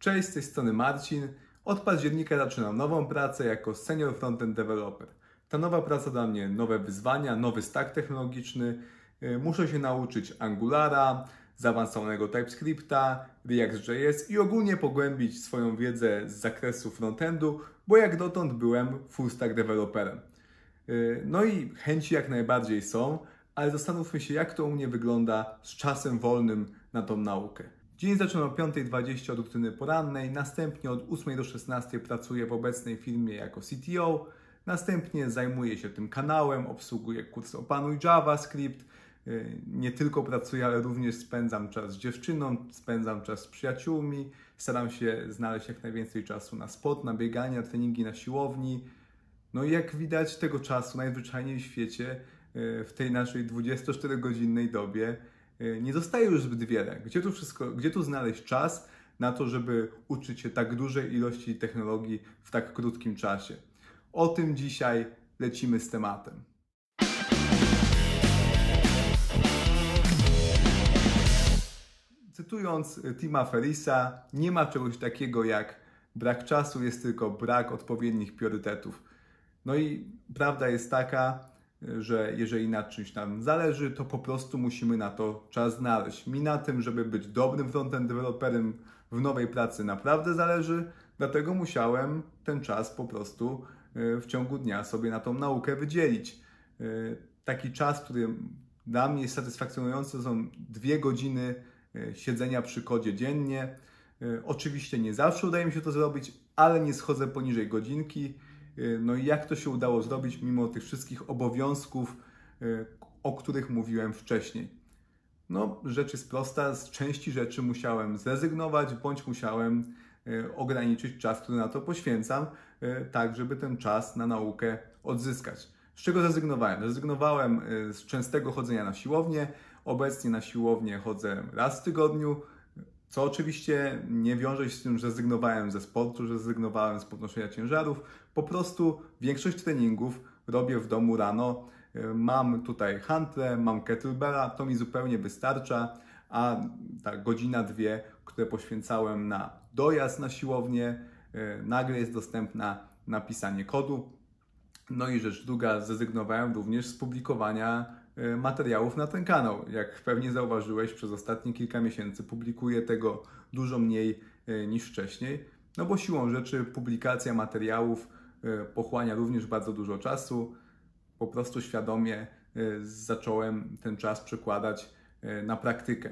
Cześć, z tej strony Marcin. Od października zaczynam nową pracę jako senior frontend developer. Ta nowa praca dla mnie nowe wyzwania, nowy stack technologiczny. Y, Muszę się nauczyć Angulara, zaawansowanego TypeScripta, React.js i ogólnie pogłębić swoją wiedzę z zakresu frontendu, bo jak dotąd byłem full stack developerem. Y, No i chęci jak najbardziej są, ale zastanówmy się, jak to u mnie wygląda z czasem wolnym na tą naukę. Dzień zaczynam o 5.20 od rutyny porannej, następnie od 8 do 16 pracuję w obecnej firmie jako CTO, następnie zajmuję się tym kanałem, obsługuję kurs Opanuj JavaScript, y, nie tylko pracuję, ale również spędzam czas z dziewczyną, spędzam czas z przyjaciółmi, staram się znaleźć jak najwięcej czasu na sport, na biegania, treningi na siłowni, no i jak widać, tego czasu najzwyczajniej w świecie, y, w tej naszej 24-godzinnej dobie, nie zostaje już zbyt wiele. Gdzie tu wszystko, gdzie tu znaleźć czas na to, żeby uczyć się tak dużej ilości technologii w tak krótkim czasie? O tym dzisiaj lecimy z tematem. Cytując Tima Ferrisa, nie ma czegoś takiego jak brak czasu, jest tylko brak odpowiednich priorytetów. No i prawda jest taka, że jeżeli na czymś nam zależy, to po prostu musimy na to czas znaleźć. Mi na tym, żeby być dobrym frontend developerem w nowej pracy naprawdę zależy, dlatego musiałem ten czas po prostu y, w ciągu dnia sobie na tą naukę wydzielić. Y, Taki czas, który dla mnie jest satysfakcjonujący, są dwie godziny y, siedzenia przy kodzie dziennie. Oczywiście nie zawsze udaje mi się to zrobić, ale nie schodzę poniżej godzinki. Y, No i jak to się udało zrobić mimo tych wszystkich obowiązków, y, o których mówiłem wcześniej? No, rzecz jest prosta, z części rzeczy musiałem zrezygnować, bądź musiałem y, ograniczyć czas, który na to poświęcam, tak żeby ten czas na naukę odzyskać. Z czego zrezygnowałem? Zrezygnowałem z częstego chodzenia na siłownię. Obecnie na siłownię chodzę raz w tygodniu, co oczywiście nie wiąże się z tym, że zrezygnowałem ze sportu, że zrezygnowałem z podnoszenia ciężarów. Po prostu większość treningów robię w domu rano. Y, Mam tutaj hantlę, mam kettlebella, to mi zupełnie wystarcza, a ta godzina, dwie, które poświęcałem na dojazd na siłownię, y, nagle jest dostępna na pisanie kodu. No i rzecz druga, zrezygnowałem również z publikowania materiałów na ten kanał. Jak pewnie zauważyłeś, przez ostatnie kilka miesięcy publikuję tego dużo mniej y, niż wcześniej, no bo siłą rzeczy publikacja materiałów y, pochłania również bardzo dużo czasu. Po prostu świadomie y, zacząłem ten czas przekładać y, na praktykę.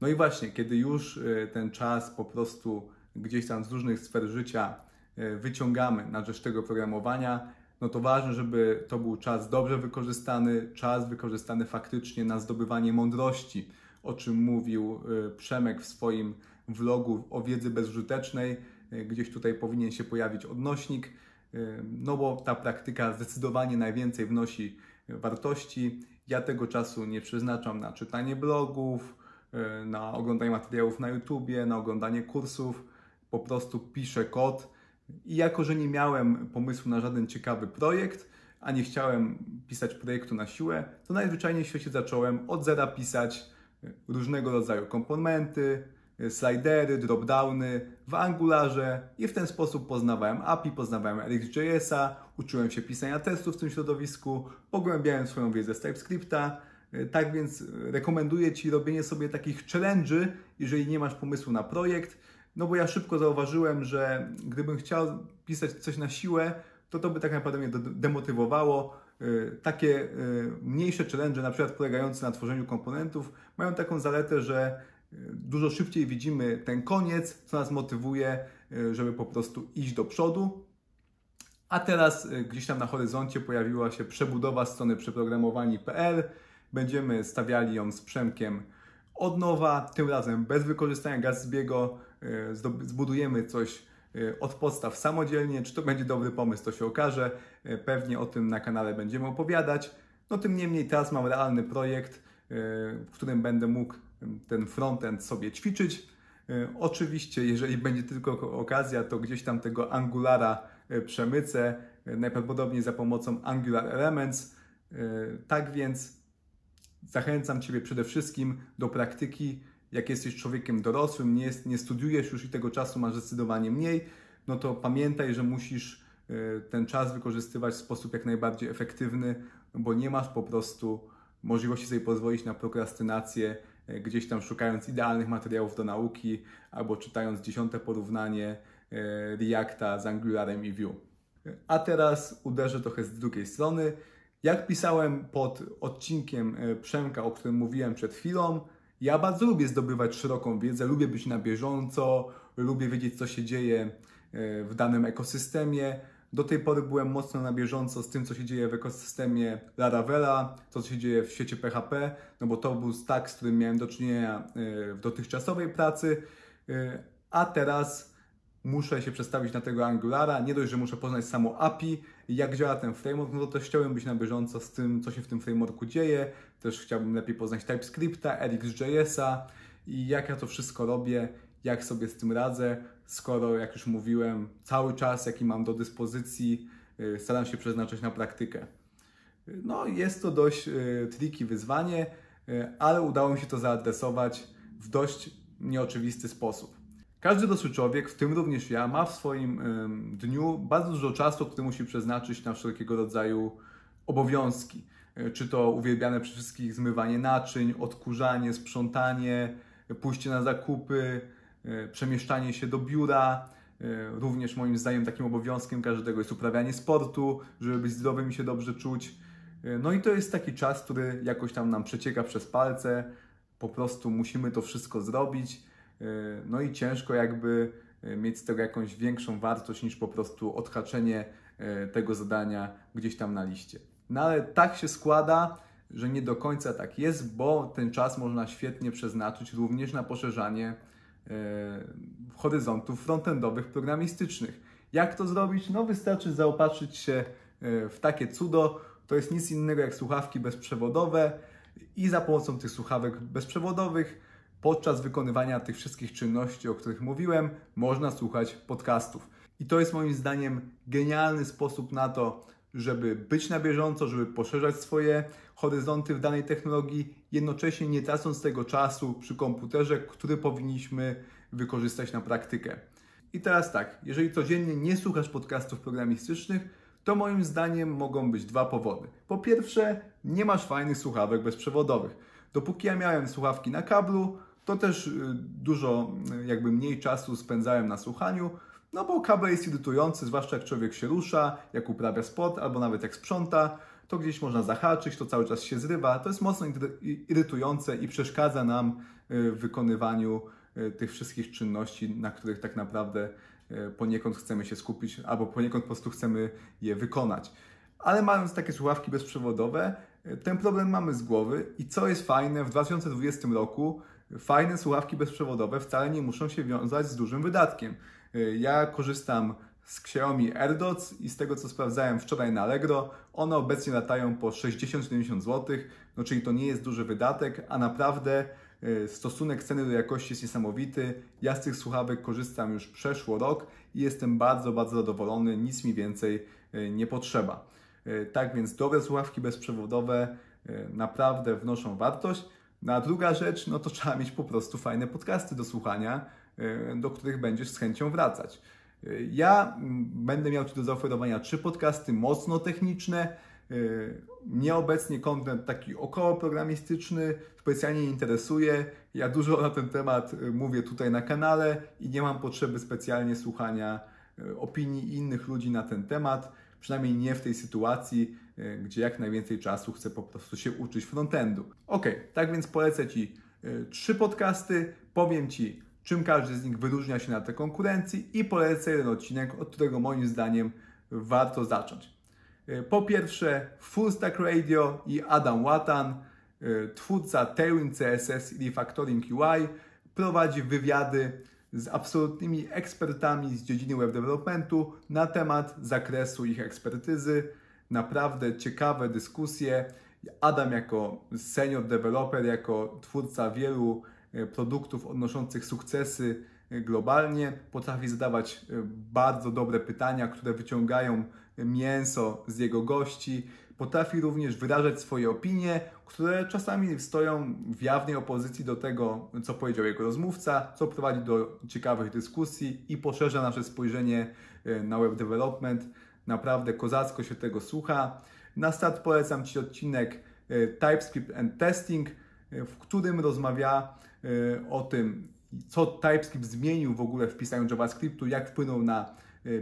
No i właśnie, kiedy już y, ten czas po prostu gdzieś tam z różnych sfer życia y, wyciągamy na rzecz tego programowania, no to ważne, żeby to był czas dobrze wykorzystany, czas wykorzystany faktycznie na zdobywanie mądrości, o czym mówił y, Przemek w swoim vlogu o wiedzy bezużytecznej. Y, Gdzieś tutaj powinien się pojawić odnośnik, y, no bo ta praktyka zdecydowanie najwięcej wnosi wartości. Ja tego czasu nie przeznaczam na czytanie blogów, na oglądanie materiałów na YouTubie, na oglądanie kursów. Po prostu piszę kod i jako, że nie miałem pomysłu na żaden ciekawy projekt, a nie chciałem pisać projektu na siłę, to najzwyczajniej w świecie zacząłem od zera pisać y, różnego rodzaju komponenty, y, slidery, dropdowny w Angularze i w ten sposób poznawałem API, poznawałem RxJS-a, uczyłem się pisania testów w tym środowisku, pogłębiałem swoją wiedzę z TypeScripta. Y, Tak więc rekomenduję Ci robienie sobie takich challenge'y, jeżeli nie masz pomysłu na projekt, no bo ja szybko zauważyłem, że gdybym chciał pisać coś na siłę, to to by tak naprawdę mnie demotywowało. Y, Takie y, mniejsze challenge, na przykład polegające na tworzeniu komponentów, mają taką zaletę, że y, dużo szybciej widzimy ten koniec, co nas motywuje, żeby po prostu iść do przodu. A teraz gdzieś tam na horyzoncie pojawiła się przebudowa strony przeprogramowani.pl. Będziemy stawiali ją z Przemkiem od nowa, tym razem bez wykorzystania Gatsby'ego. Zdob- Zbudujemy coś y, od podstaw samodzielnie. Czy to będzie dobry pomysł, to się okaże. Y, Pewnie o tym na kanale będziemy opowiadać. No tym niemniej teraz mam realny projekt, w którym będę mógł ten frontend sobie ćwiczyć. Oczywiście, jeżeli będzie tylko okazja, to gdzieś tam tego Angulara przemycę, najprawdopodobniej za pomocą Angular Elements. Tak więc zachęcam Ciebie przede wszystkim do praktyki. Jak jesteś człowiekiem dorosłym, nie, jest, nie studiujesz już i tego czasu masz zdecydowanie mniej, no to pamiętaj, że musisz e, ten czas wykorzystywać w sposób jak najbardziej efektywny, bo nie masz po prostu możliwości sobie pozwolić na prokrastynację, e, gdzieś tam szukając idealnych materiałów do nauki albo czytając dziesiąte porównanie e, Reacta z Angularem i Vue. A teraz uderzę trochę z drugiej strony. Jak pisałem pod odcinkiem Przemka, o którym mówiłem przed chwilą, ja bardzo lubię zdobywać szeroką wiedzę, lubię być na bieżąco, lubię wiedzieć, co się dzieje e, w danym ekosystemie. Do tej pory byłem mocno na bieżąco z tym, co się dzieje w ekosystemie Laravela, to, co się dzieje w świecie PHP, no bo to był stack, z którym miałem do czynienia e, w dotychczasowej pracy, e, a teraz muszę się przestawić na tego Angulara. Nie dość, że muszę poznać samo API, jak działa ten framework, no to też chciałbym być na bieżąco z tym, co się w tym frameworku dzieje. Też chciałbym lepiej poznać TypeScripta, RxJS-a i jak ja to wszystko robię, jak sobie z tym radzę, skoro, jak już mówiłem, cały czas, jaki mam do dyspozycji, y, staram się przeznaczyć na praktykę. No, jest to dość y, tricky wyzwanie, y, ale udało mi się to zaadresować w dość nieoczywisty sposób. Każdy dorosły człowiek, w tym również ja, ma w swoim dniu bardzo dużo czasu, który musi przeznaczyć na wszelkiego rodzaju obowiązki. E, czy to uwielbiane przez wszystkich zmywanie naczyń, odkurzanie, sprzątanie, pójście na zakupy, e, przemieszczanie się do biura. E, również moim zdaniem takim obowiązkiem każdego jest uprawianie sportu, żeby być zdrowym i się dobrze czuć. No i to jest taki czas, który jakoś tam nam przecieka przez palce. Po prostu musimy to wszystko zrobić. E, no i ciężko jakby e, mieć z tego jakąś większą wartość niż po prostu odhaczenie e, tego zadania gdzieś tam na liście. No ale tak się składa, że nie do końca tak jest, bo ten czas można świetnie przeznaczyć również na poszerzanie horyzontów frontendowych, programistycznych. Jak to zrobić? No wystarczy zaopatrzyć się w takie cudo. To jest nic innego jak słuchawki bezprzewodowe i za pomocą tych słuchawek bezprzewodowych podczas wykonywania tych wszystkich czynności, o których mówiłem, można słuchać podcastów. I to jest moim zdaniem genialny sposób na to, żeby być na bieżąco, żeby poszerzać swoje horyzonty w danej technologii, jednocześnie nie tracąc tego czasu przy komputerze, który powinniśmy wykorzystać na praktykę. I teraz tak, jeżeli codziennie nie słuchasz podcastów programistycznych, to moim zdaniem mogą być dwa powody. Po pierwsze, nie masz fajnych słuchawek bezprzewodowych. Dopóki ja miałem słuchawki na kablu, to też y, dużo, y, jakby mniej czasu spędzałem na słuchaniu, no bo kabel jest irytujący, zwłaszcza jak człowiek się rusza, jak uprawia sport, albo nawet jak sprząta, to gdzieś można zahaczyć, to cały czas się zrywa. To jest mocno irytujące i przeszkadza nam y, w wykonywaniu tych wszystkich czynności, na których tak naprawdę poniekąd chcemy się skupić, albo poniekąd po prostu chcemy je wykonać. Ale mając takie słuchawki bezprzewodowe, ten problem mamy z głowy i co jest fajne, w 2020 roku fajne słuchawki bezprzewodowe wcale nie muszą się wiązać z dużym wydatkiem. Y, ja korzystam z Xiaomi AirDots i z tego co sprawdzałem wczoraj na Allegro, one obecnie latają po 60-70 zł, no czyli to nie jest duży wydatek, a naprawdę y, stosunek ceny do jakości jest niesamowity. Ja z tych słuchawek korzystam już przeszło rok i jestem bardzo, bardzo zadowolony, nic mi więcej y, nie potrzeba. Tak więc dobre słuchawki bezprzewodowe naprawdę wnoszą wartość. No a druga rzecz, no to trzeba mieć po prostu fajne podcasty do słuchania, e, do których będziesz z chęcią wracać. E, ja będę miał Ci do zaoferowania trzy podcasty mocno techniczne, e, mnie obecnie kontent taki około programistyczny specjalnie nie interesuje. Ja dużo na ten temat mówię tutaj na kanale i nie mam potrzeby specjalnie słuchania opinii innych ludzi na ten temat przynajmniej nie w tej sytuacji, gdzie jak najwięcej czasu chcę po prostu się uczyć frontendu. Ok, tak więc polecę Ci e, trzy podcasty, powiem Ci, czym każdy z nich wyróżnia się na tej konkurencji i polecę jeden odcinek, od którego moim zdaniem warto zacząć. E, po pierwsze, Full Stack Radio i Adam Watan, twórca Tailwind CSS i Refactoring UI, prowadzi wywiady z absolutnymi ekspertami z dziedziny web developmentu na temat zakresu ich ekspertyzy. Naprawdę ciekawe dyskusje. Adam jako senior developer, jako twórca wielu e, produktów odnoszących sukcesy e, globalnie, potrafi zadawać e, bardzo dobre pytania, które wyciągają mięso z jego gości. Potrafi również wyrażać swoje opinie, które czasami stoją w jawnej opozycji do tego, co powiedział jego rozmówca, co prowadzi do ciekawych dyskusji i poszerza nasze spojrzenie na web development. Naprawdę kozacko się tego słucha. Na start polecam Ci odcinek e, TypeScript and Testing, e, w którym rozmawia o tym, co TypeScript zmienił w ogóle w pisaniu JavaScriptu, jak wpłynął na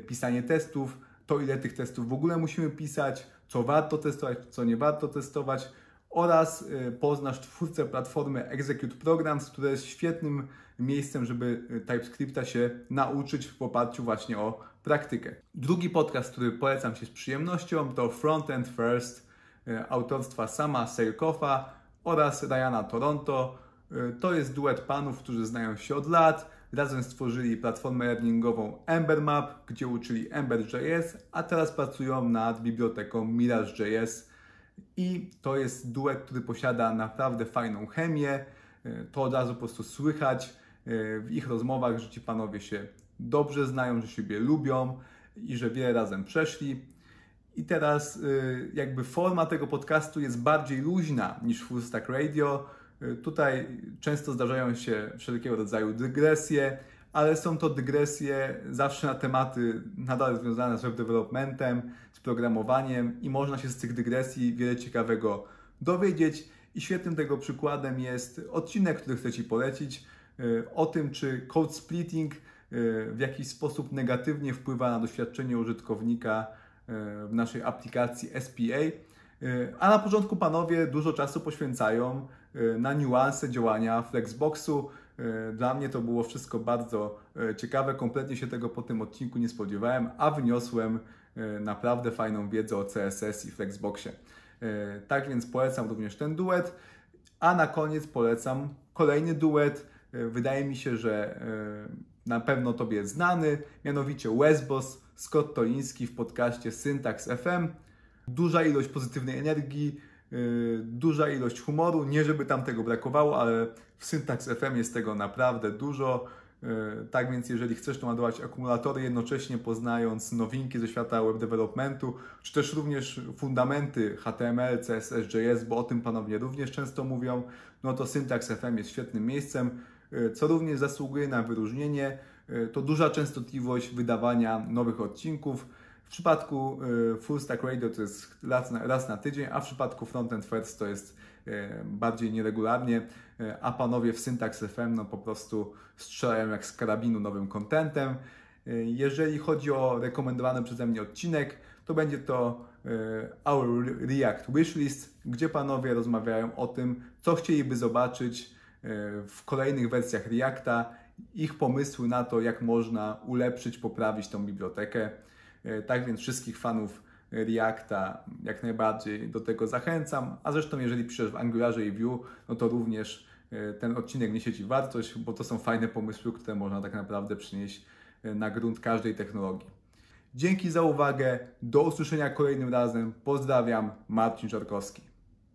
pisanie testów, to ile tych testów w ogóle musimy pisać, co warto testować, co nie warto testować oraz y, poznasz twórcę platformy Execute Programs, która jest świetnym miejscem, żeby y, TypeScripta się nauczyć w oparciu właśnie o praktykę. Drugi podcast, który polecam się z przyjemnością to Frontend First y, autorstwa Sama Seilkoffa oraz Ryana Toronto. To jest duet panów, którzy znają się od lat Razem stworzyli platformę learningową EmberMap, gdzie uczyli Ember.js, a teraz pracują nad biblioteką Mirage.js. I to jest duet, który posiada naprawdę fajną chemię. To od razu po prostu słychać e, w ich rozmowach, że ci panowie się dobrze znają, że siebie lubią i że wiele razem przeszli. I teraz e, jakby forma tego podcastu jest bardziej luźna niż Full Stack Radio Tutaj często zdarzają się wszelkiego rodzaju dygresje, ale są to dygresje zawsze na tematy nadal związane z web developmentem, z programowaniem i można się z tych dygresji wiele ciekawego dowiedzieć. I świetnym tego przykładem jest odcinek, który chcę Ci polecić y, o tym, czy code splitting y, w jakiś sposób negatywnie wpływa na doświadczenie użytkownika y, w naszej aplikacji SPA. A na początku panowie dużo czasu poświęcają na niuanse działania Flexboxu. Y, dla mnie to było wszystko bardzo y, ciekawe. Kompletnie się tego po tym odcinku nie spodziewałem, a wniosłem naprawdę fajną wiedzę o CSS i Flexboxie. Tak więc polecam również ten duet. A na koniec polecam kolejny duet. Wydaje mi się, że na pewno Tobie znany, mianowicie Wesboss, Scott Toliński w podcaście Syntax FM. Duża ilość pozytywnej energii, duża ilość humoru. Nie, żeby tam tego brakowało, ale w Syntax FM jest tego naprawdę dużo. Y, tak więc, jeżeli chcesz to ładować akumulatory, jednocześnie poznając nowinki ze świata web developmentu, czy też również fundamenty HTML, CSS, JS, bo o tym panowie również często mówią, no to Syntax FM jest świetnym miejscem, y, co również zasługuje na wyróżnienie. To duża częstotliwość wydawania nowych odcinków w przypadku y, Full Stack Radio to jest raz na, raz na tydzień, a w przypadku Frontend First to jest y, bardziej nieregularnie, y, a panowie w Syntax FM no po prostu strzelają jak z karabinu nowym kontentem. Jeżeli chodzi o rekomendowany przeze mnie odcinek, to będzie to Our React Wishlist, gdzie panowie rozmawiają o tym, co chcieliby zobaczyć w kolejnych wersjach Reacta, ich pomysły na to, jak można ulepszyć, poprawić tą bibliotekę. E, tak więc wszystkich fanów Reacta jak najbardziej do tego zachęcam. A zresztą, jeżeli piszesz w Angularze i Vue, no to również e, ten odcinek niesie Ci wartość, bo to są fajne pomysły, które można tak naprawdę przynieść e, na grunt każdej technologii. Dzięki za uwagę. Do usłyszenia kolejnym razem. Pozdrawiam, Marcin Czarkowski.